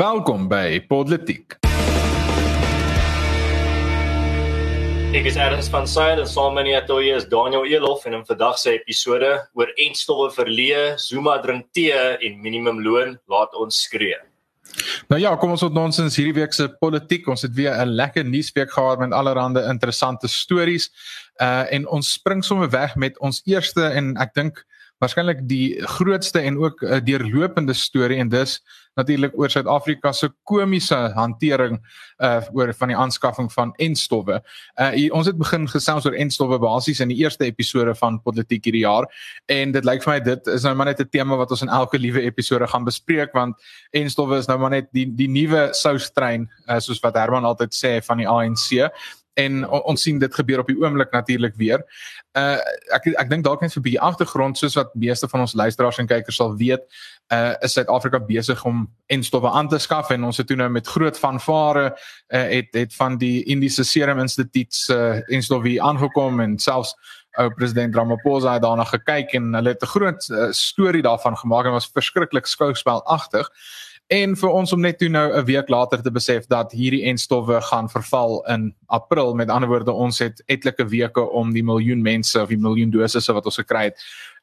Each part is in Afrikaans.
Welkom by Politiek. Ek is Ernst van Sail en saam met my atoe is Daniel Elof en in vandag se episode oor entstowwe verleë, Zuma drink tee en minimumloon laat ons skree. Nou ja, kom ons tot ons in hierdie week se politiek. Ons het weer 'n lekker nuusweek gehad met allerlei interessante stories. Uh en ons spring sommer weg met ons eerste en ek dink waarskynlik die grootste en ook 'n uh, deurlopende storie en dis natuurlik oor Suid-Afrika se komiese hantering uh oor van die aanskaffing van enstowwe. Uh hier, ons het begin gesels oor enstowwe basies in die eerste episode van politiek hierdie jaar en dit lyk vir my dit is nou maar net 'n tema wat ons in elke liewe episode gaan bespreek want enstowwe is nou maar net die die nuwe soustrein uh, soos wat Herman altyd sê van die ANC en on, ons sien dit gebeur op die oomblik natuurlik weer. Uh ek ek dink dalk net vir 'n bietjie agtergrond soos wat meeste van ons luisteraars en kykers sal weet, uh is Suid-Afrika besig om enstowwe aan te skaf en ons het toe nou met groot fanfare uh het het van die Indiese Serum Instituut se uh, enstowwe aangekom en selfs ou president Ramaphosa het daarna gekyk en hulle het 'n groot uh, storie daarvan gemaak en was verskriklik skouspelagtig en vir ons om net toe nou 'n week later te besef dat hierdie enstowwe gaan verval in April met ander woorde ons het etlike weke om die miljoen mense of die miljoen dosisse wat ons gekry het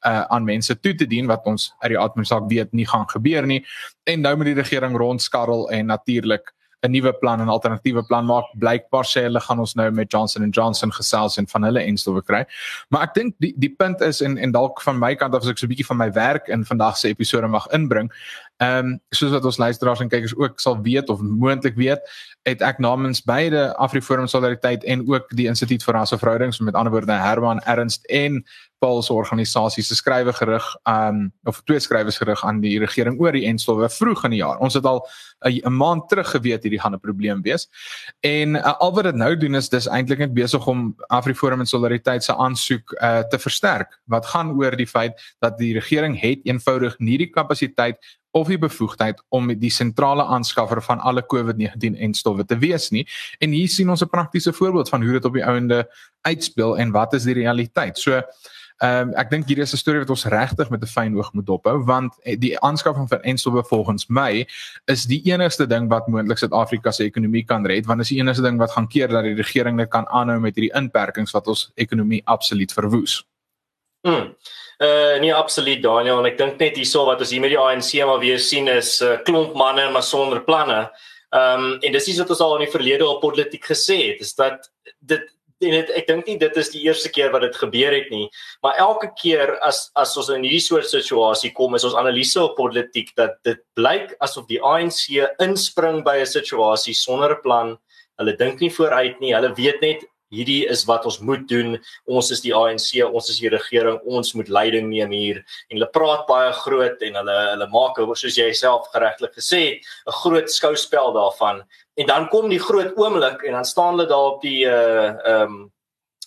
uh, aan mense toe te dien wat ons uit die atmosfeer weet nie gaan gebeur nie en nou moet die regering rondskarrel en natuurlik 'n nuwe plan en alternatiewe plan maak. Blykbaar sê hulle gaan ons nou met Johnson & Johnson gesels en van hulle enstowwe kry. Maar ek dink die die punt is en en dalk van my kant af as ek so 'n bietjie van my werk in vandag se episode mag inbring, Ehm um, soos wat ons luisteraars en kykers ook sal weet of moontlik weet, het ek namens beide AfriForum Solidariteit en ook die Instituut vir Rasverhoudings met ander woorde Herman Ernst en Paul se organisasie se skrywe gerig um of twee skrywes gerig aan die regering oor die enstowwe vroeg in die jaar. Ons het al 'n maand terug geweet hierdie gaan 'n probleem wees. En uh, al wat dit nou doen is dis eintlik net besig om AfriForum en Solidariteit se aansoek uh, te versterk. Wat gaan oor die feit dat die regering het eenvoudig nie die kapasiteit of die bevoegdheid om die sentrale aanskaffer van alle COVID-19 en stowwe te wees nie. En hier sien ons 'n praktiese voorbeeld van hoe dit op die ouende uitspeel en wat is die realiteit. So Ehm um, ek dink hier is 'n storie wat ons regtig met 'n fyn oog moet dophou want eh, die aanskaffing van enstowwe volgens my is die enigste ding wat moontlik Suid-Afrika se ekonomie kan red want is die enigste ding wat gaan keer dat die regering net kan aanhou met hierdie inperkings wat ons ekonomie absoluut verwoes. Mm. Uh nee absoluut Daniel en ek dink net hierso wat ons hier met die ANC maar weer sien is 'n uh, klomp manne maar sonder planne. Ehm um, en dis iets wat ons al in die verlede op politiek gesê het is dat dit en dit ek dink nie dit is die eerste keer wat dit gebeur het nie maar elke keer as as ons in hierdie soort situasie kom is ons analise op politiek dat dit blyk asof die ANC inspring by 'n situasie sonder 'n plan. Hulle dink nie vooruit nie. Hulle weet net hierdie is wat ons moet doen. Ons is die ANC, ons is die regering, ons moet leiding neem hier. En hulle praat baie groot en hulle hulle maak soos jy self geregtelik gesê het, 'n groot skouspel daarvan. En dan kom die groot oomblik en dan staan hulle daar op die uh um,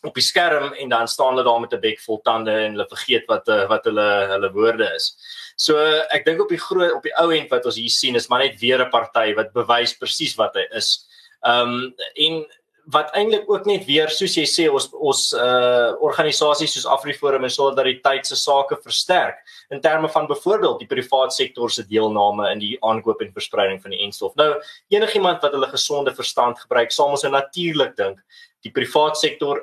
op die skerm en dan staan hulle daar met 'n bek vol tande en hulle vergeet wat uh, wat hulle hulle woorde is. So ek dink op die groot op die ou end wat ons hier sien is maar net weer 'n party wat bewys presies wat hy is. Ehm um, en wat eintlik ook net weer soos jy sê ons ons uh organisasies soos AfriForum en Solidariteit se sake versterk in terme van byvoorbeeld die private sektor se deelname in die aankoop en verspreiding van die enstof. Nou enigiemand wat hulle gesonde verstand gebruik, sal ons natuurlik dink die private sektor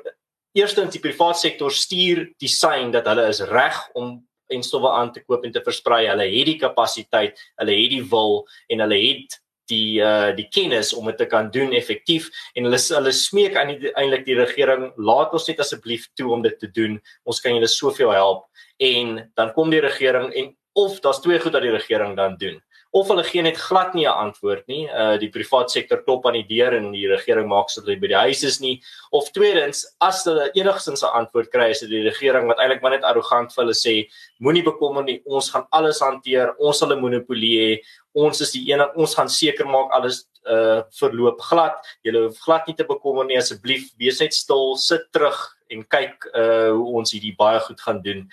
eerstens die private sektor stuur die sein dat hulle is reg om enstowwe aan te koop en te versprei. Hulle het die kapasiteit, hulle het die wil en hulle het die uh die kennis om dit te kan doen effektief en hulle hulle smeek aan eintlik die regering laat ons net asseblief toe om dit te doen. Ons kan julle soveel help. En dan kom die regering en of daar's twee goed dat die regering dan doen of hulle gee net glad nie 'n antwoord nie. Uh die private sektor klop aan die deur en die regering maak sodat hulle by die huis is nie. Of tweedens, as hulle enigstens 'n antwoord kry, is dit die regering wat eintlik maar net arrogant vir hulle sê, moenie bekommer nie, ons gaan alles hanteer, ons sal 'n monopolie hê. Ons is die een ons gaan seker maak alles uh verloop glad. Julle hoef glad nie te bekommer nie asseblief, wees net stil, sit terug en kyk uh hoe ons hierdie baie goed gaan doen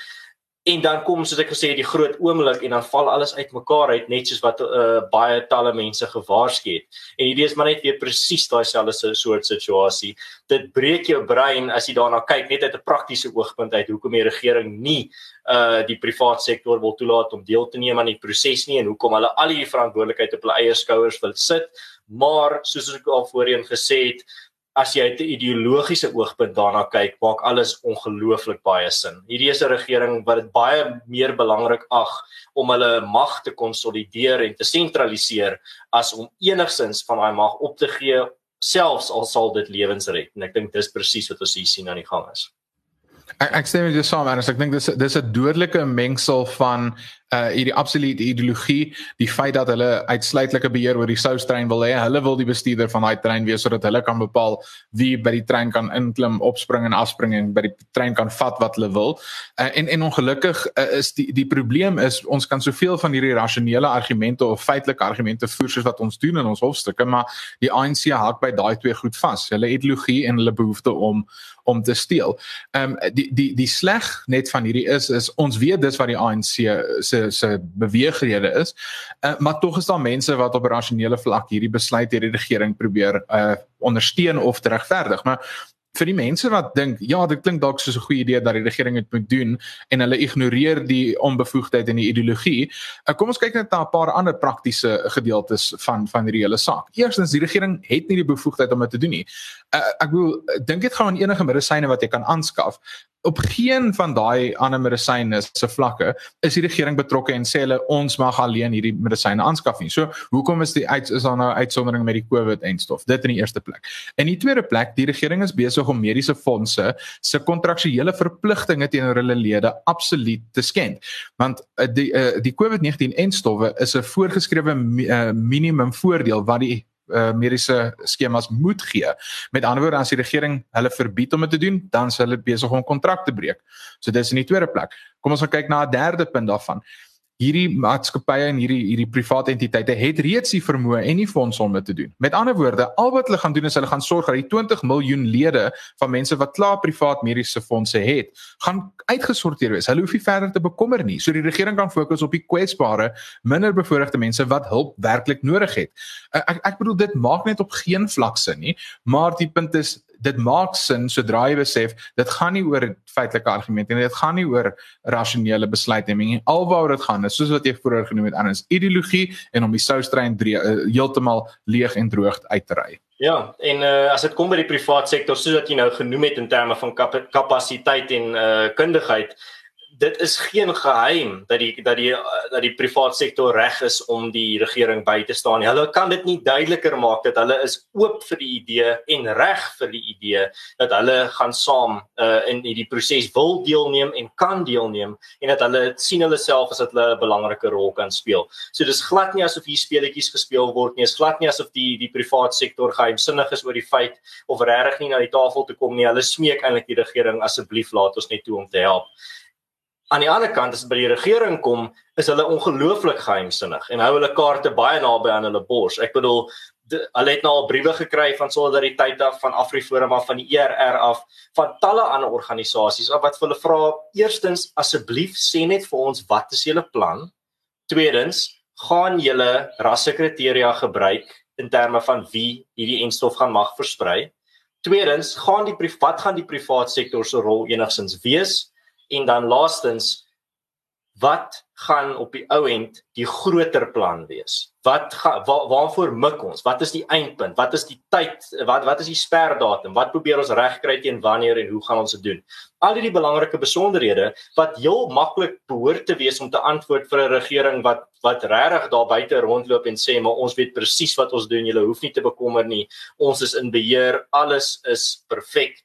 en dan kom soos ek gesê het die groot oomblik en dan val alles uitmekaar uit net soos wat uh, baie talle mense gewaarsku het. En hierdie is maar net weer presies daai selfde soort situasie. Dit breek jou brein as jy daarna kyk net uit 'n praktiese oogpunt uit hoekom die regering nie uh die privaat sektor wil toelaat om deel te neem aan die proses nie en hoekom hulle al hierdie verantwoordelikheid op hulle eie skouers wil sit. Maar soos ek al voorheen gesê het, as jy uit 'n ideologiese oogpunt daarna kyk, maak alles ongelooflik baie sin. Hierdie is 'n regering wat dit baie meer belangrik ag om hulle mag te konsolideer en te sentraliseer as om enigsins van daai mag op te gee, selfs al sal dit lewens red. En ek dink dis presies wat ons hier sien aan die gang is. Ek ek stem met jou saam, Ernst. Ek dink dis dis 'n dodelike mengsel van uh hierdie absolute ideologie, die feit dat hulle uitsluitlike beheer oor die soustrein wil hê. Hulle wil die bestuurder van daai trein wees sodat hulle kan bepaal wie by die trein kan inklim, opspring en afspring en by die trein kan vat wat hulle wil. Uh, en en ongelukkig uh, is die die probleem is ons kan soveel van hierdie rasionele argumente of feitelike argumente voer soos wat ons doen in ons hofstukke, maar die ANC hak by daai twee goed vas. Hulle ideologie en hulle behoefte om om te steel. Ehm um, die die die sleg net van hierdie is is ons weet dis wat die ANC se se beweegrede is. Uh, maar tog is daar mense wat op rasionele vlak hierdie besluit hierdie regering probeer uh ondersteun of regverdig. Maar vir die mense wat dink ja, dit klink dalk soos 'n goeie idee dat die regering dit moet doen en hulle ignoreer die onbevoegdheid en die ideologie. Uh, kom ons kyk net na 'n paar ander praktiese gedeeltes van van hierdie hele saak. Eerstens, die regering het nie die bevoegdheid om dit te doen nie. Uh, ek bedoel, dink dit gaan enige medisyne wat jy kan aanskaf op geen van daai ander medisyne se vlakke is die regering betrokke en sê hulle ons mag alleen hierdie medisyne aanskaf nie. So, hoekom is die uit, is daar nou uitsondering met die COVID en stof? Dit in die eerste plek. In die tweede plek, die regering is besig om mediese fondse se kontraktuele verpligtinge teenoor hulle lede absoluut te skend. Want uh, die uh, die COVID-19 en stowwe is 'n voorgeskrewe uh, minimum voordeel wat die uh, mediese skemas moet gee. Met ander woorde, as die regering hulle verbied om dit te doen, dan sal hulle besig om kontrakte breek. So dis in die tweede plek. Kom ons gaan kyk na 'n derde punt daarvan hierdie maatskappye en hierdie hierdie private entiteite het reeds die vermoë en die fondse om dit te doen. Met ander woorde, al wat hulle gaan doen is hulle gaan sorg dat die 20 miljoen lede van mense wat klaar privaat mediese fondse het, gaan uitgesorteer wees. Hulle hoef nie verder te bekommer nie. So die regering kan fokus op die kwesbare, minder bevoorregte mense wat hulp werklik nodig het. Ek ek bedoel dit maak net op geen vlak sin nie, maar die punt is dit maak sin sodra jy besef dit gaan nie oor feitelike argumente nie dit gaan nie oor rasionele besluitneming nie. Alwaar dit gaan is soos wat jy vroeër genoem het anders ideologie en om die soustrein uh, heeltemal leeg en droog uit te ry. Ja, en uh, as dit kom by die privaat sektor soos wat jy nou genoem het in terme van kap kapasiteit en uh, kundigheid, dit is geen geheim dat die dat die dat die private sektor reg is om die regering by te staan. Hulle kan dit nie duideliker maak dat hulle is oop vir die idee en reg vir die idee dat hulle gaan saam uh, in hierdie proses wil deelneem en kan deelneem en dat hulle sien hulle self as dat hulle 'n belangrike rol kan speel. So dis glad nie asof hier speletjies gespeel word nie. Dis glad nie asof die die private sektor geheimsinnig is oor die feit of regtig nie na die tafel toe kom nie. Hulle smeek eintlik die regering asseblief laat ons net toe om te help. Aan die ander kant as dit by die regering kom, is hulle ongelooflik geheimsinnig en hou hulle kaarte baie naby aan hulle bors. Ek bedoel, de, hulle het nou al briewe gekry van Solidariteit af, van Afriforum af, van die ERR af, van talle ander organisasies wat vir hulle vra: "Eerstens, asseblief sê net vir ons wat is julle plan? Tweedens, gaan julle rassekriteria gebruik in terme van wie hierdie enstof gaan mag versprei? Tweedens, gaan die privaat gaan die privaat sektor se rol enigsins wees?" En dan laastens wat gaan op die ou end die groter plan wees? Wat ga, wa, waarvoor mik ons? Wat is die eindpunt? Wat is die tyd? Wat wat is die sperdatum? Wat probeer ons regkry teen wanneer en hoe gaan ons dit doen? Al hierdie belangrike besonderhede wat heel maklik behoort te wees om te antwoord vir 'n regering wat wat regtig daar buite rondloop en sê maar ons weet presies wat ons doen. Julle hoef nie te bekommer nie. Ons is in beheer. Alles is perfek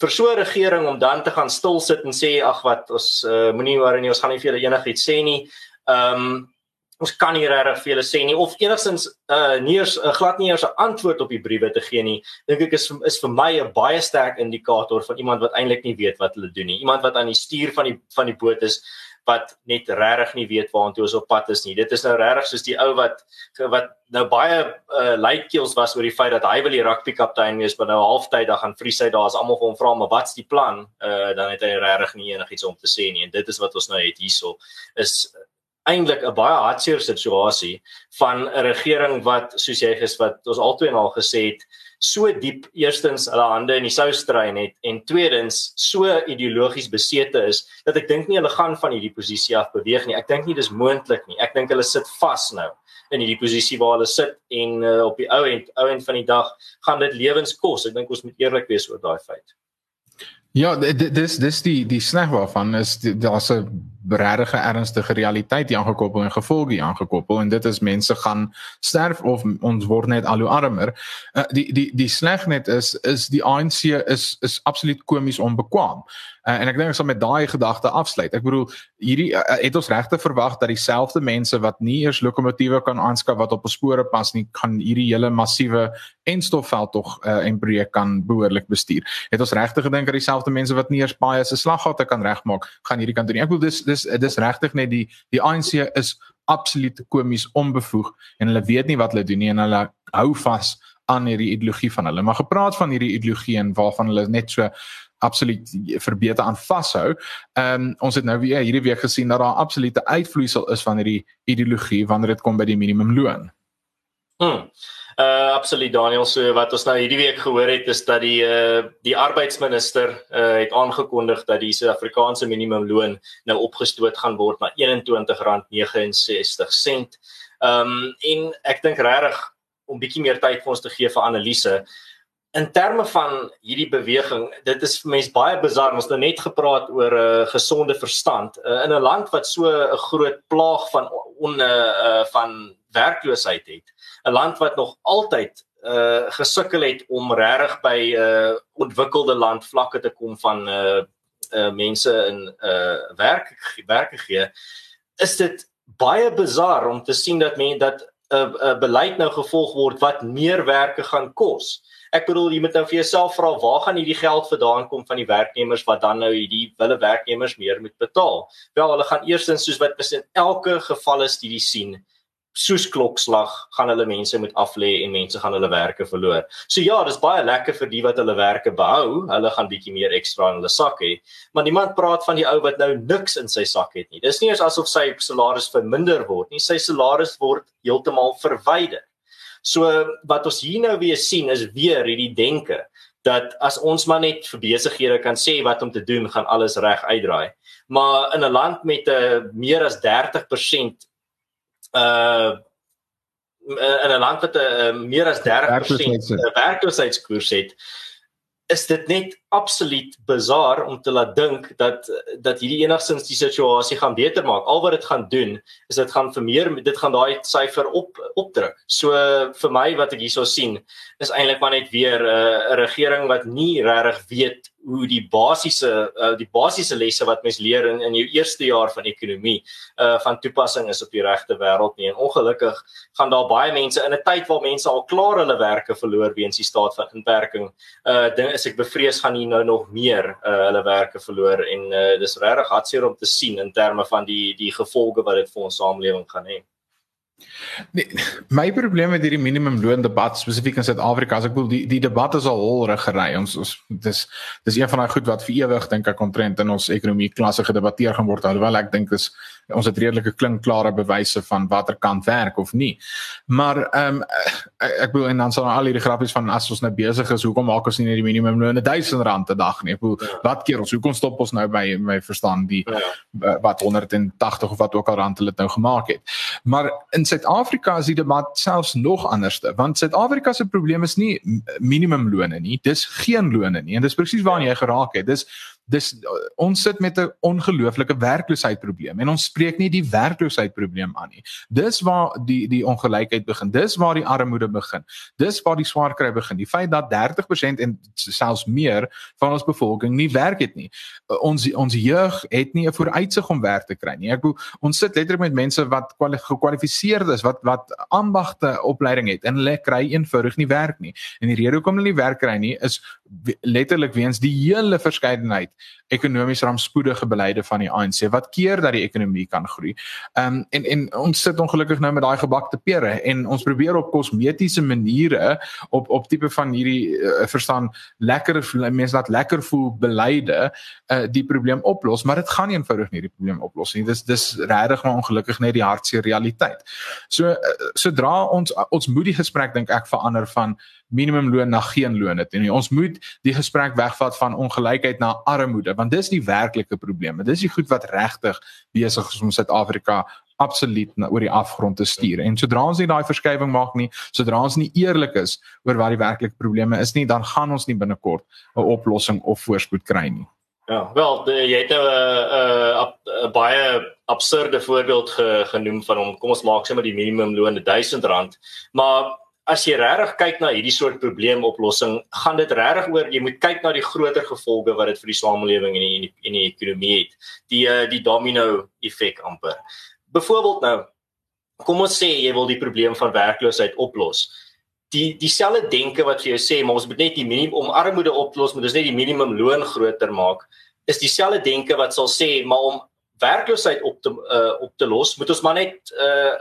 vir so 'n regering om dan te gaan stil sit en sê ag wat ons uh, moenie worry nie ons gaan nie vir julle enigiets sê nie. Ehm um, ons kan nie regtig vir julle sê nie of enigstens uh, nie eens uh, glad nie eens 'n antwoord op die briewe te gee nie. Dink ek is is vir my 'n baie sterk indikator van iemand wat eintlik nie weet wat hulle doen nie. Iemand wat aan die stuur van die van die boot is wat net regtig nie weet waartoe ons op pad is nie. Dit is nou regtig soos die ou wat wat nou baie uh, luitkeels was oor die feit dat hy wil die rugby kaptein wees, maar nou halftyd dan gaan vries hy daar as almal vir hom vra maar wat's die plan? Uh dan het hy regtig nie enigiets om te sê nie en dit is wat ons nou het hierso is eintlik 'n baie hartseer situasie van 'n regering wat soos jy gesê wat ons altoe en al gesê het so diep eerstens hulle hande in die sou strei net en tweedens so ideologies besete is dat ek dink nie hulle gaan van hierdie posisie af beweeg nie. Ek dink nie dis moontlik nie. Ek dink hulle sit vas nou in hierdie posisie waar hulle sit en uh, op die ou end ou end van die dag gaan dit lewens kos. Ek dink ons moet eerlik wees oor daai feit. Ja, dis dis die die snag waarvan is daar's 'n regtige ernstige realiteit hier aangekoppel en gevolge hier aangekoppel en dit is mense gaan sterf of ons word net al hoe armer. Uh, die die die sleg net is is die ANC is is absoluut komies onbekwaam. Uh, en ek dink ek sal met daai gedagte afsluit. Ek bedoel hierdie uh, het ons regte verwag dat dieselfde mense wat nie eers lokomotiewe kan aanskaf wat op spore pas nie, kan hierdie hele massiewe enstofveld tog uh, en projek kan behoorlik bestuur. Het ons regte gedink dat dieselfde mense wat nie eers baie se slaggate kan regmaak, gaan hierdie kant doen. Ek bedoel dis dis dis regtig net die die ANC is absoluut komies onbevoeg en hulle weet nie wat hulle doen nie en hulle hou vas aan hierdie ideologie van hulle. Maar gepraat van hierdie ideologie en waarvan hulle net so absoluut verbeter aan vashou. Ehm um, ons het nou weer hierdie week gesien dat daar absolute uitvloeisel is van hierdie ideologie wanneer dit kom by die minimumloon. Hmm. Uh absoluut Daniel, so wat ons nou hierdie week gehoor het is dat die uh die arbeidsminister uh het aangekondig dat die Suid-Afrikaanse minimumloon nou opgestoot gaan word na R21.69. Um en ek dink regtig om bietjie meer tyd vir ons te gee vir analise in terme van hierdie beweging, dit is vir mense baie bizar. Ons het nou net gepraat oor 'n uh, gesonde verstand uh, in 'n land wat so 'n groot plaag van on uh, van werkloosheid het. 'n land wat nog altyd uh gesukkel het om regtig by uh, ontwikkelde land vlakke te kom van uh uh mense in uh werk werke gee is dit baie bizar om te sien dat men dat 'n uh, uh, beleid nou gevolg word wat meer werke gaan kos. Ek bedoel jy moet nou vir jouself vra waar gaan hierdie geld vandaan kom van die werknemers wat dan nou hierdie wille werknemers meer moet betaal? Wel, hulle gaan eerstens soos wat in elke geval is die sien soos klokslag gaan hulle mense moet aflê en mense gaan hulle werke verloor. So ja, dis baie lekker vir die wat hulle werke behou. Hulle gaan bietjie meer ekstra in hulle sak hê. Maar niemand praat van die ou wat nou niks in sy sak het nie. Dis nie eens asof sy salaris verminder word nie. Sy salaris word heeltemal verwyder. So wat ons hier nou weer sien is weer hierdie denke dat as ons maar net vir besighede kan sê wat om te doen, gaan alles reg uitdraai. Maar in 'n land met 'n uh, meer as 30% uh in 'n land wat 'n uh, meer as 30% werkloosheidskoers het is dit net absoluut bizar om te laat dink dat dat hierdie enigstens die situasie gaan beter maak. Al wat dit gaan doen is dit gaan vir meer dit gaan daai syfer op opdruk. So vir my wat ek hierso sien is eintlik maar net weer 'n uh, regering wat nie regtig weet hoe die basiese uh, die basiese lesse wat mens leer in in jou eerste jaar van ekonomie uh van toepassing is op die regte wêreld nie en ongelukkig gaan daar baie mense in 'n tyd waar mense al klaar hulle werke verloor weens die staat van inperking uh ding is ek bevrees gaan hier nou nog meer uh hulle werke verloor en uh dis regtig hartseer om te sien in terme van die die gevolge wat dit vir ons samelewing gaan hê. Nee, my probleem met hierdie minimumloon debat spesifiek in Suid-Afrika, as ek bedoel die die debat is al holrig gery. Ons ons dis dis een van daai goed wat vir ewig dink ek omtrent in ons ekonomie klasse gedebatteer gaan word alhoewel ek dink dis ons het redelike klinkklare bewyse van watter kant werk of nie. Maar ehm um, ek bedoel en dan sal al hierdie grappies van as ons nou besig is, hoekom maak ons nie net die minimumloon 1000 rand 'n dag nie? Ek bedoel ja. wat keer ons hoekom stop ons nou by my verstaan die ja. wat 180 of wat ook al rand hulle dit nou gemaak het. Maar in Suid-Afrika is die debat selfs nog anderste, want Suid-Afrika se probleem is nie minimumlone nie, dis geen lone nie en dis presies waarna jy geraak het. Dis dis ons sit met 'n ongelooflike werkloosheidprobleem en ons spreek nie die werkloosheidprobleem aan nie. Dis waar die die ongelykheid begin. Dis waar die armoede begin. Dis waar die swaar kry begin. Die feit dat 30% en selfs meer van ons bevolking nie werk het nie. Ons ons jeug het nie 'n vooruitsig om werk te kry nie. Ek bedoel ons sit letterlik met mense wat gekwalifiseerd is, wat wat ambagte opleiding het en hulle kry eenvoudig nie werk nie. En die rede hoekom hulle nie werk kry nie is letterlik weens die hele verskeidenheid ekonomies rampspoedige beleide van die ANC wat keer dat die ekonomie kan groei. Ehm um, en en ons sit ongelukkig nou met daai gebakte pere en ons probeer op kosmetiese maniere op op tipe van hierdie uh, verstaan lekker mense laat lekker voel beleide uh, die probleem oplos, maar dit gaan nie eenvoudig nie die probleem oplos nie. Dis dis regtig maar ongelukkig net die hartseer realiteit. So uh, sodra ons ons moet die gesprek dink ek verander van minimumloon na geen loon het nie. Ons moet die gesprek wegvat van ongelykheid na armoede want dis die werklike probleem. Dis die goed wat regtig besig is om Suid-Afrika absoluut na oor die afgrond te stuur. En sodra ons nie daai verskywing maak nie, sodra ons nie eerlik is oor wat die werklike probleme is nie, dan gaan ons nie binnekort 'n oplossing of voorspoed kry nie. Ja, wel, de, jy het 'n nou 'n baie absurde voorbeeld ge, genoem van hom. Kom ons maak sommer die minimumloon R1000, maar as jy regtig kyk na hierdie soort probleemoplossing, gaan dit regtig oor jy moet kyk na die groter gevolge wat dit vir die samelewing en die en die, en die ekonomie het. Die eh, die domino effek amper. Byvoorbeeld nou, kom ons sê jy wil die probleem van werkloosheid oplos. Die dieselfde denke wat vir jou sê maar ons moet net die minimum om armoede oplos, moet ons net die minimum loon groter maak, is dieselfde denke wat sal sê maar om werkloosheid op te uh, op te los, moet ons maar net uh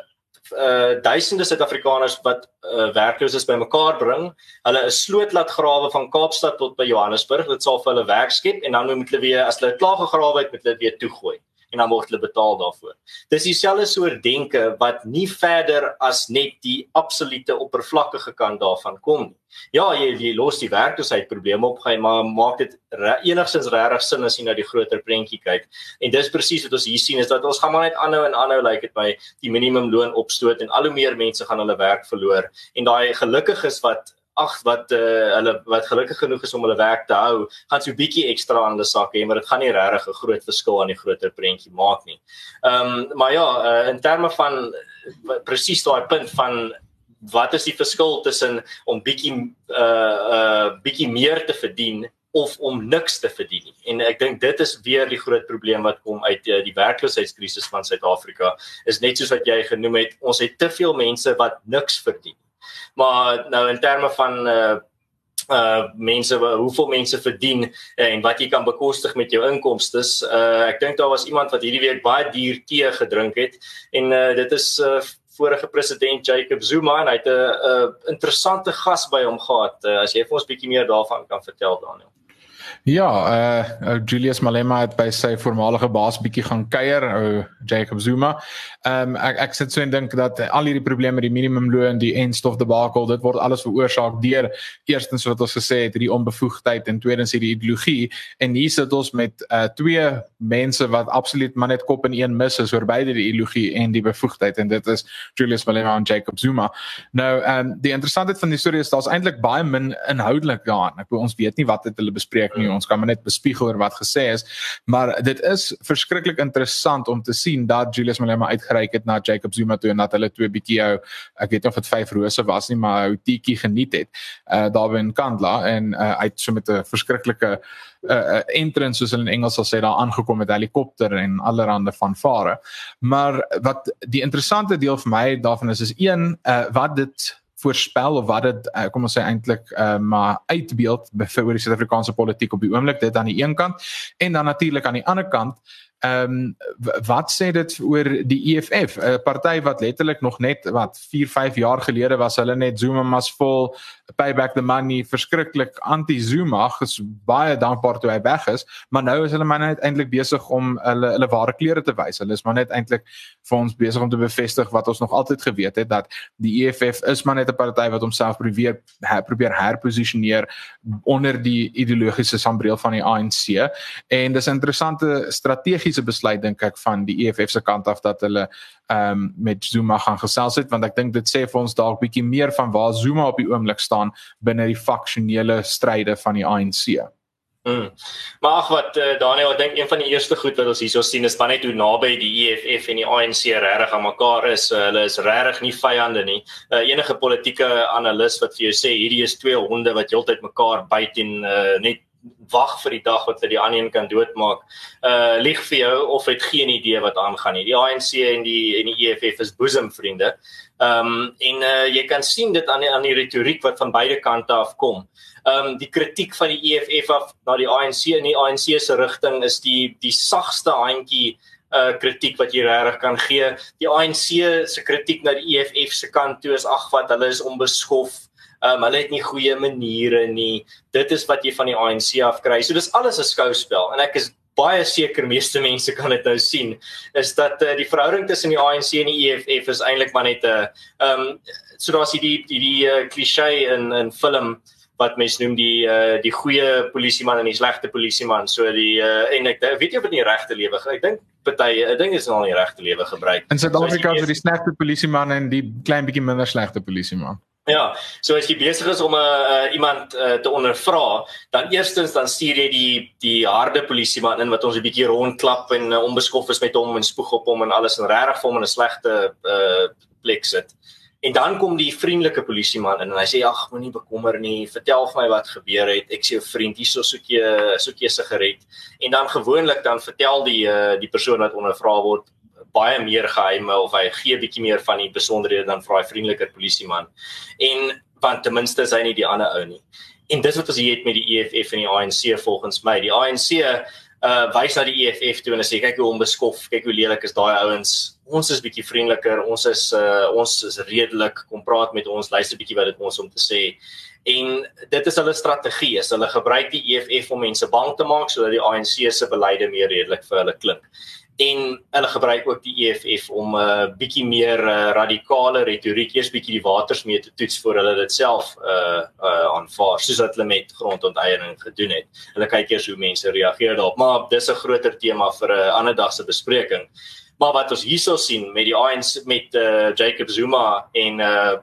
uh duisende Suid-Afrikaners wat uh, werkloos is bymekaar bring. Hulle 'n sloot laat grawe van Kaapstad tot by Johannesburg. Dit sal vir hulle werk skep en dan moet hulle weer as hulle klaar gegrawe het, moet hulle weer toegooi en dan word hulle betaal daarvoor. Dis dieselfde soort denke wat nie verder as net die absolute oppervlakkige kant daarvan kom nie. Ja, jy jy los die werkloosheid probleem op, maar maak dit re, enigstens regtig sin as jy na die groter prentjie kyk. En dis presies wat ons hier sien is dat ons gaan maar net aanhou en aanhou lyk like dit by die minimumloon opstoot en al hoe meer mense gaan hulle werk verloor en daai gelukkiges wat ag wat uh, hulle wat gelukkig genoeg is om hulle werk te hou, gaan so 'n bietjie ekstra aan hulle sak hê, maar dit gaan nie regtig 'n groot verskil aan die groter prentjie maak nie. Ehm um, maar ja, uh, in terme van presies daai punt van wat is die verskil tussen om bietjie uh uh bietjie meer te verdien of om niks te verdien nie. En ek dink dit is weer die groot probleem wat kom uit uh, die werkloosheidskrisis van Suid-Afrika. Is net soos wat jy genoem het, ons het te veel mense wat niks verdien maar nou in terme van uh uh mense hoeveel mense verdien uh, en wat jy kan bekostig met jou inkomste. Uh ek dink daar was iemand wat hierdie week baie duur tee gedrink het en uh dit is uh vorige president Jacob Zuma en hy het 'n interessante gas by hom gehad. Uh, as jy vir ons bietjie meer daarvan kan vertel Daniel. Ja, uh Julius Malema het by sy voormalige baas bietjie gaan kuier, ou Jacob Zuma. Ehm um, ek ek sit so en dink dat al hierdie probleme met die minimumloon, die endstof debakel, dit word alles veroorsaak deur eerstens wat ons gesê het, hierdie onbevoegdheid en tweedens hierdie ideologie. En hier sit ons met uh twee mense wat absoluut maar net kop in een mis is oor beide die ideologie en die bevoegdheid en dit is Julius Malema en Jacob Zuma. Nou ehm um, die interessantheid van die storie is daar's eintlik baie min inhoudelik daarin. Ek bedoel ons weet nie wat het hulle bespreek nie. Ons kan maar net bespiegel oor wat gesê is. Maar dit is verskriklik interessant om te sien dat Julius Malema uitgereik het na Jacob Zuma toe en dat hulle twee bietjie ou ek weet nie of dit vyf rose was nie maar ou tiki geniet het uh, daar in Kandla en uh, uit so met 'n verskriklike uh, entrance soos in Engels sal sê daar aangekom met helikopter en allerhande van vare maar wat die interessante deel vir my daarvan is is een uh, wat dit voorspel of wat dit uh, kom ons sê eintlik uh, maar uitbeeld vir die Suid-Afrikaanse politiek op die oomblik dit aan die een kant en dan natuurlik aan die ander kant Ehm um, wat sê dit oor die EFF, 'n party wat letterlik nog net wat 4, 5 jaar gelede was hulle net Zuma must fall, pay back the money, verskriklik anti-Zuma, ges baie dankbaar toe hy weg is, maar nou is hulle maar net eintlik besig om hulle hulle ware kleure te wys. Hulle is maar net eintlik vir ons besig om te bevestig wat ons nog altyd geweet het dat die EFF is maar net 'n party wat homself probeer her, probeer herposisioneer onder die ideologiese sambreel van die ANC en dis 'n interessante strategie strategiese besluit dink ek van die EFF se kant af dat hulle ehm um, met Zuma gaan gesels het want ek dink dit sê vir ons dalk bietjie meer van waar Zuma op die oomblik staan binne die faksionele stryde van die ANC. Mm. Maar ag wat uh, Daniel, ek dink een van die eerste goed wat ons hierso sien is van net hoe naby die EFF en die ANC regtig aan mekaar is. Uh, hulle is regtig nie vyande nie. Uh, enige politieke analis wat vir jou sê hierdie is twee honde wat heeltyd mekaar byt en uh, net wag vir die dag wat hulle die ander een kan doodmaak. Uh lieg vir jou of het geen idee wat aangaan nie. Die ANC en die en die EFF is boesemvriende. Ehm um, en uh, jy kan sien dit aan die, aan die retoriek wat van beide kante af kom. Ehm um, die kritiek van die EFF af na die ANC en die ANC se rigting is die die sagste handjie uh kritiek wat jy regtig kan gee. Die ANC se kritiek na die EFF se kant toe is ag wat hulle is onbeskof. Um, hulle het nie goeie maniere nie. Dit is wat jy van die ANC af kry. So dis alles 'n skouspel en ek is baie seker meeste mense kan dit nou sien is dat uh, die verhouding tussen die ANC en die EFF is eintlik maar net 'n uh, ehm um, so daar's hierdie die die uh, klise in in film wat mense noem die uh, die goeie polisieman en die slegte polisieman. So die uh, en ek weet jy of dit in die regte lewe ek dink party ek dink is al in die regte lewe gebruik. In Suid-Afrika so vir die slegte polisieman en die klein bietjie minder slegte polisieman. Ja, so as jy besig is om 'n uh, uh, iemand uh, te ondervra, dan eerstens dan stuur jy die die harde polisieman in wat ons 'n bietjie rondklap en uh, onbeskof is met hom en spoeg op hom en alles en regtig vir hom in 'n slegte uh, plek sit. En dan kom die vriendelike polisieman in en hy sê ag, moenie bekommer nie, vertel vir my wat gebeur het. Ek sê jou vriend, hierso soek jy soek jy 'n sigaret. En dan gewoonlik dan vertel die uh, die persoon wat ondervra word baie meer geheime of hy gee bietjie meer van die besonderhede dan vir daai vriendeliker polisieman. En want ten minste is hy nie die ander ou nie. En dis wat ons hier het met die EFF en die ANC volgens my. Die ANC uh wys na die EFF toe en sê kyk hoe onbeskof, kyk hoe lelik is daai ouens. Ons is bietjie vriendeliker, ons is uh ons is redelik, kom praat met ons, luister bietjie wat dit ons om te sê. En dit is hulle strategie. Hulle gebruik die EFF om mense bang te maak sodat die ANC se beleide meer redelik vir hulle klink en hulle gebruik ook die EFF om 'n uh, bietjie meer uh, radikale retoriek eers bietjie die waters mee te toets voor hulle dit self uh uh aanvaar soos wat hulle met grondonteiening gedoen het. Hulle kyk eers hoe mense reageer daarop, maar dis 'n groter tema vir 'n uh, ander dag se bespreking. Maar wat ons hierso sien met die ANC met uh Jacob Zuma en uh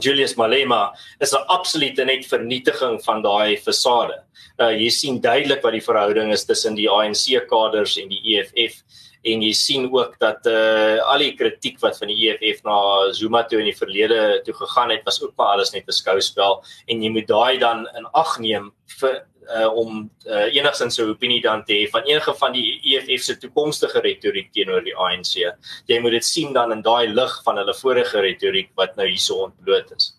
Julius Malema is 'n absolute net vernietiging van daai fasade. Uh jy sien duidelik wat die verhouding is tussen die ANC kaders en die EFF en jy sien ook dat uh al die kritiek wat van die EFF na Zuma toe in die verlede toe gegaan het was ook maar alles net 'n skouspel en jy moet daai dan in ag neem vir uh, om uh, enigstens 'n opinie dan te hê van enige van die EFF se toekomstige retoriek teenoor die ANC. Jy moet dit sien dan in daai lig van hulle vorige retoriek wat nou hierso ontbloot is.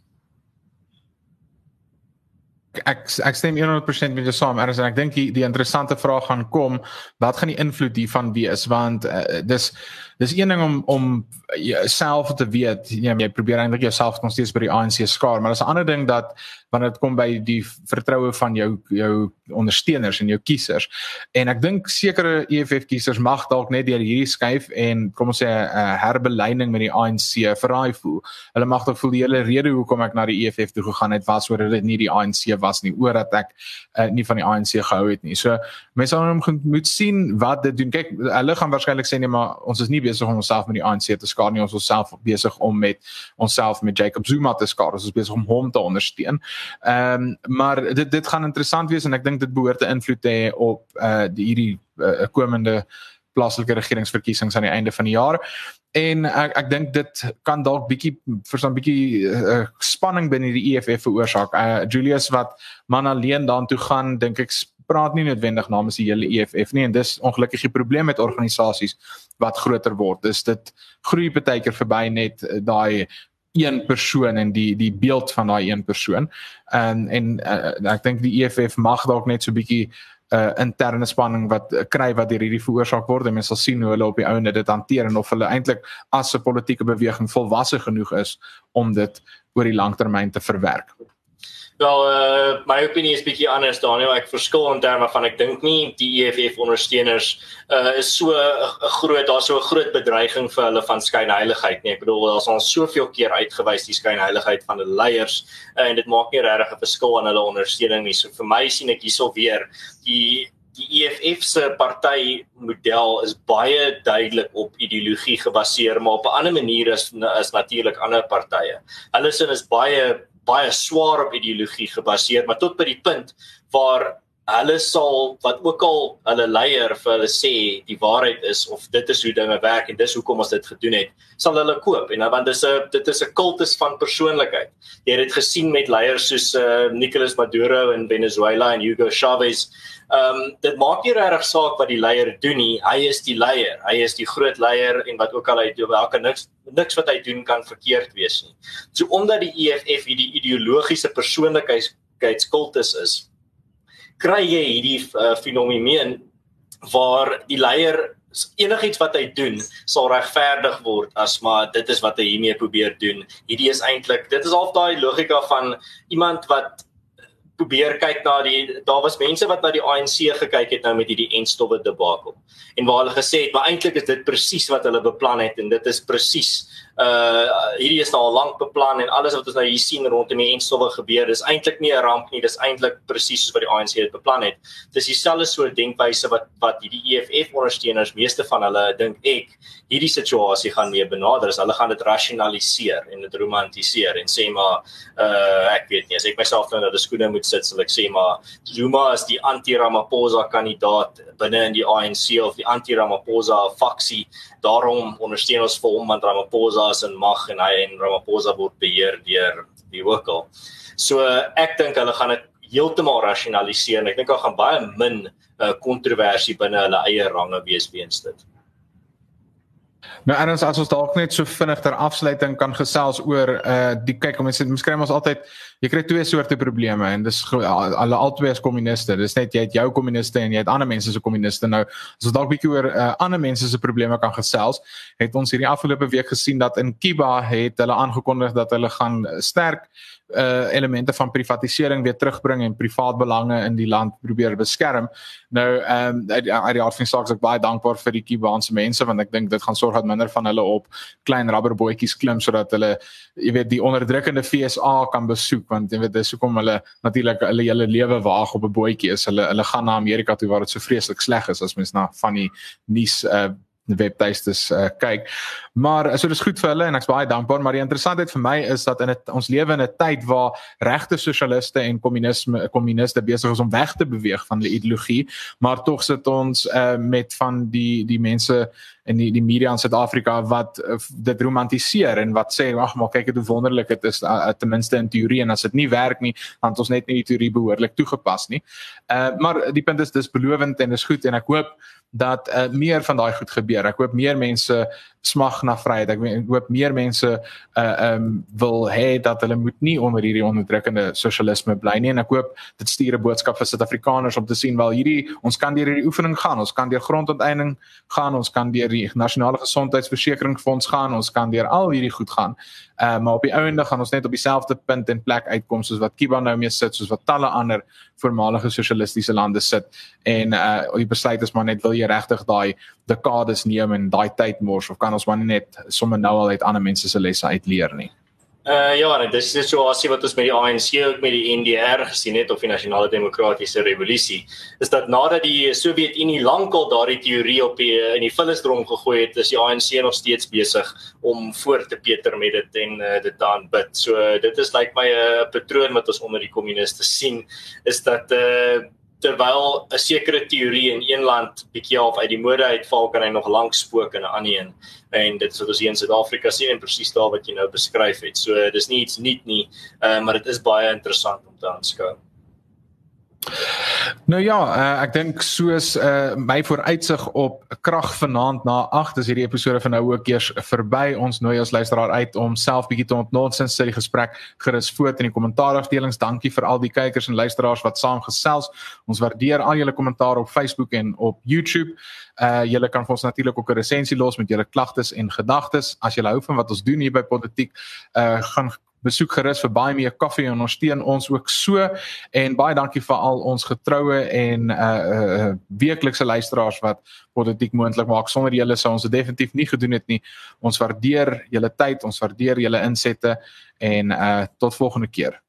Ek ek stem 100% met jou saam Ernst en ek dink die, die interessante vraag gaan kom wat gaan die invloed hiervan wees? Want uh, dis dis een ding om om jouself te weet jy, jy probeer eintlik jouself nog steeds by die ANC skaar maar dis 'n ander ding dat wanneer dit kom by die vertroue van jou jou ondersteuners en jou kiesers en ek dink sekere EFF kiesers mag dalk net deur hierdie skuif en kom ons sê 'n herbeleining met die ANC verraai voel hulle mag dalk voel die hele rede hoekom ek na die EFF toe gegaan het was sodat dit nie die ANC was nie oor dat ek uh, nie van die ANC gehou het nie. So mense gaan moet sien wat dit doen. Kyk, hulle gaan waarskynlik sê nee, maar ons is nie besig om onsself met die ANC te skaar nie. Ons is self besig om met onsself met Jacob Zuma te skaar. Ons is besig om hom te ondersteun. Ehm um, maar dit dit gaan interessant wees en ek dink dit behoort te invloed te hê op uh die hierdie uh, komende plaaslike regeringsverkiesings aan die einde van die jaar en ek ek dink dit kan dalk bietjie vir so 'n bietjie uh, spanning binne die EFF veroorsaak. Uh, Julius wat man alleen daartoe gaan, dink ek praat nie noodwendig namens die hele EFF nie en dis ongelukkig die probleem met organisasies wat groter word. Dis dit groei keer verby net uh, daai een persoon en die die beeld van daai een persoon. En en uh, ek dink die EFF mag dalk net so bietjie uh, interne spanning wat uh, kry wat deur hierdie veroorsaak word en mense sal sien hoe hulle op die ouene dit hanteer en of hulle eintlik as 'n politieke beweging volwasse genoeg is om dit oor die langtermyn te verwerk. Wel, uh, my opinie is bietjie anders Daniel. Ek verskil in terme van ek dink nie die EFF ondersteuners uh, is so 'n groot daar's so 'n groot bedreiging vir hulle van skynheiligheid nie. Ek bedoel daar's al soveel keer uitgewys die skynheiligheid van hulle leiers uh, en dit maak nie regtig 'n verskil aan hulle ondersteuning nie. So vir my sien ek hierso weer die die EFF se party model is baie duidelik op ideologie gebaseer, maar op 'n ander manier is is natuurlik ander partye. Hulle sin is baie baie swaar op ideologie gebaseer, maar tot by die punt waar hulle sal wat ook al hulle leier vir hulle sê die waarheid is of dit is hoe dinge werk en dis hoekom ons dit gedoen het sal hulle koop. En want dis 'n dit is 'n kultus van persoonlikheid. Jy het dit gesien met leiers soos uh, Nicolas Maduro in Venezuela en Hugo Chavez. Ehm um, dit maak nie regtig saak wat die leier doen nie. Hy is die leier. Hy is die groot leier en wat ook al hy doen welke niks niks wat hy doen kan verkeerd wees nie. So omdat die EFF hierdie ideologiese persoonlikheidskultus is kry jy hierdie uh, fenomeen waar die leier enigiets wat hy doen sal regverdig word as maar dit is wat hy hiermee probeer doen. Hierdie is eintlik dit is half daai logika van iemand wat probeer kyk na die daar was mense wat na die ANC gekyk het nou met hierdie enstowwe debakel en waar hulle gesê het maar eintlik is dit presies wat hulle beplan het en dit is presies uh hierdie is nou al lank beplan en alles wat ons nou hier sien rondom die enstowwe gebeur dis eintlik nie 'n ramp nie dis eintlik presies soos wat die ANC het beplan het. Dis dieselfde soort denkwyse wat wat hierdie EFF ondersteuners meeste van hulle dink ek hierdie situasie gaan mee benader is. Hulle gaan dit rasionaliseer en dit romantiseer en sê maar uh ek weet nie as ek myself nou na die skoene moet sit sal ek sê maar Zuma is die anti-Ramaphosa kandidaat binne in die ANC of die anti-Ramaphosa faksie. Daarom ondersteun ons vir hom want Ramaphosa is in mag en hy en Ramaphosa word beheer deur die hoekel. So ek dink hulle gaan dit heeltemal rasionaliseer. Ek dink daar gaan baie min uh, kontroversie binne hulle eie range wees weens dit. Nou en as ons dalk net so vinnig ter afsluiting kan gesels oor uh die kyk mense miskien ons altyd jy kry twee soorte probleme en dis alle albei is kommuniste. Dis net jy het jou kommuniste en jy het ander mense se kommuniste. Nou as ons dalk bietjie oor uh ander mense se probleme kan gesels, het ons hierdie afgelope week gesien dat in Kiba het hulle aangekondig dat hulle gaan sterk uh elemente van privatisering weer terugbring en privaat belange in die land probeer beskerm. Nou ehm um, uit die aard van sake ek baie dankbaar vir die Kubaanse mense want ek dink dit gaan sorg dat minder van hulle op klein rubberbootjies klim sodat hulle jy weet die onderdrukkende FSA kan besoek want jy weet dis hoekom hulle natuurlik hulle hele lewe waag op 'n bootjie is. Hulle hulle gaan na Amerika toe waar dit so vreeslik sleg is as mens na van die nuus uh webtuistes uh, kyk. Maar so dis goed vir hulle en ek's baie dankbaar, maar die interessantheid vir my is dat in het, ons lewe in 'n tyd waar regte sosialiste en kommunisme kommuniste besig is om weg te beweeg van die ideologie, maar tog sit ons uh, met van die die mense in die die media in Suid-Afrika wat uh, dit romantiseer en wat sê wag maar kyk hoe wonderlik dit is uh, ten minste in teorie en as dit nie werk nie, dan het ons net nie die teorie behoorlik toegepas nie. Uh maar die punt is dis belovend en dis goed en ek hoop dat uh, meer van daai goed gebeur. Ek hoop meer mense smag na vryheid. Ek hoop meer mense uh um wil hê dat hulle moet nie onder hierdie onderdrukkende sosialisme bly nie en ek hoop dit stuur 'n boodskap vir Suid-Afrikaners om te sien wel hierdie ons kan deur hierdie oefening gaan. Ons kan deur grondonteiening gaan, ons kan deur die nasionale gesondheidsversekeringsfonds gaan, ons kan deur al hierdie goed gaan. Uh maar op die ouende gaan ons net op dieselfde punt en plek uitkom soos wat Kiba nou mee sit, soos wat talle ander voormalige sosialistiese lande sit en uh die besluit is maar net wil jy regtig daai dekades neem en daai tyd mors of kan ons maar net sommer nou al uit ander mense se lesse uitleer nie. Uh ja, dis so as jy wat ons met die ANC ook met die NDR gesien het of die Nasionale Demokratiese Revolusie, is dat nadat die Sowjetunie lankal daardie teorie op die in die vullisdrom gegooi het, is die ANC nog steeds besig om voort te peter met dit en uh, dit aan bid. So dit is lyk like my 'n uh, patroon wat ons onder die kommuniste sien, is dat uh terwyl 'n sekere teorie in een land bietjie half uit die mode uitval kan hy nog lank spook in 'n ander een en dit is wat ons hier in Suid-Afrika sien en presies daar wat jy nou beskryf het. So dis nie iets nuut nie, uh, maar dit is baie interessant om te aanskou. Nou ja, uh, ek dink soos uh, my vooruitsig op krag vanaand na 8 is hierdie episode van nou ook eers verby. Ons nooi ons luisteraar uit om self bietjie te ontnonsens sy gesprek gerus voort in die kommentaarafdelings. Dankie vir al die kykers en luisteraars wat saam gesels. Ons waardeer al julle kommentaar op Facebook en op YouTube. Uh julle kan vir ons natuurlik ook 'n resensie los met julle klagtes en gedagtes. As julle hou van wat ons doen hier by Politiek, uh gaan besoek gerus vir baie meer koffie en ons steun ons ook so. En baie dankie vir al ons getroue en uh uh weeklikse luisteraars wat politiek moontlik maak. Sonder julle sou ons dit definitief nie gedoen het nie. Ons waardeer julle tyd ons waardeer julle insette en uh tot volgende keer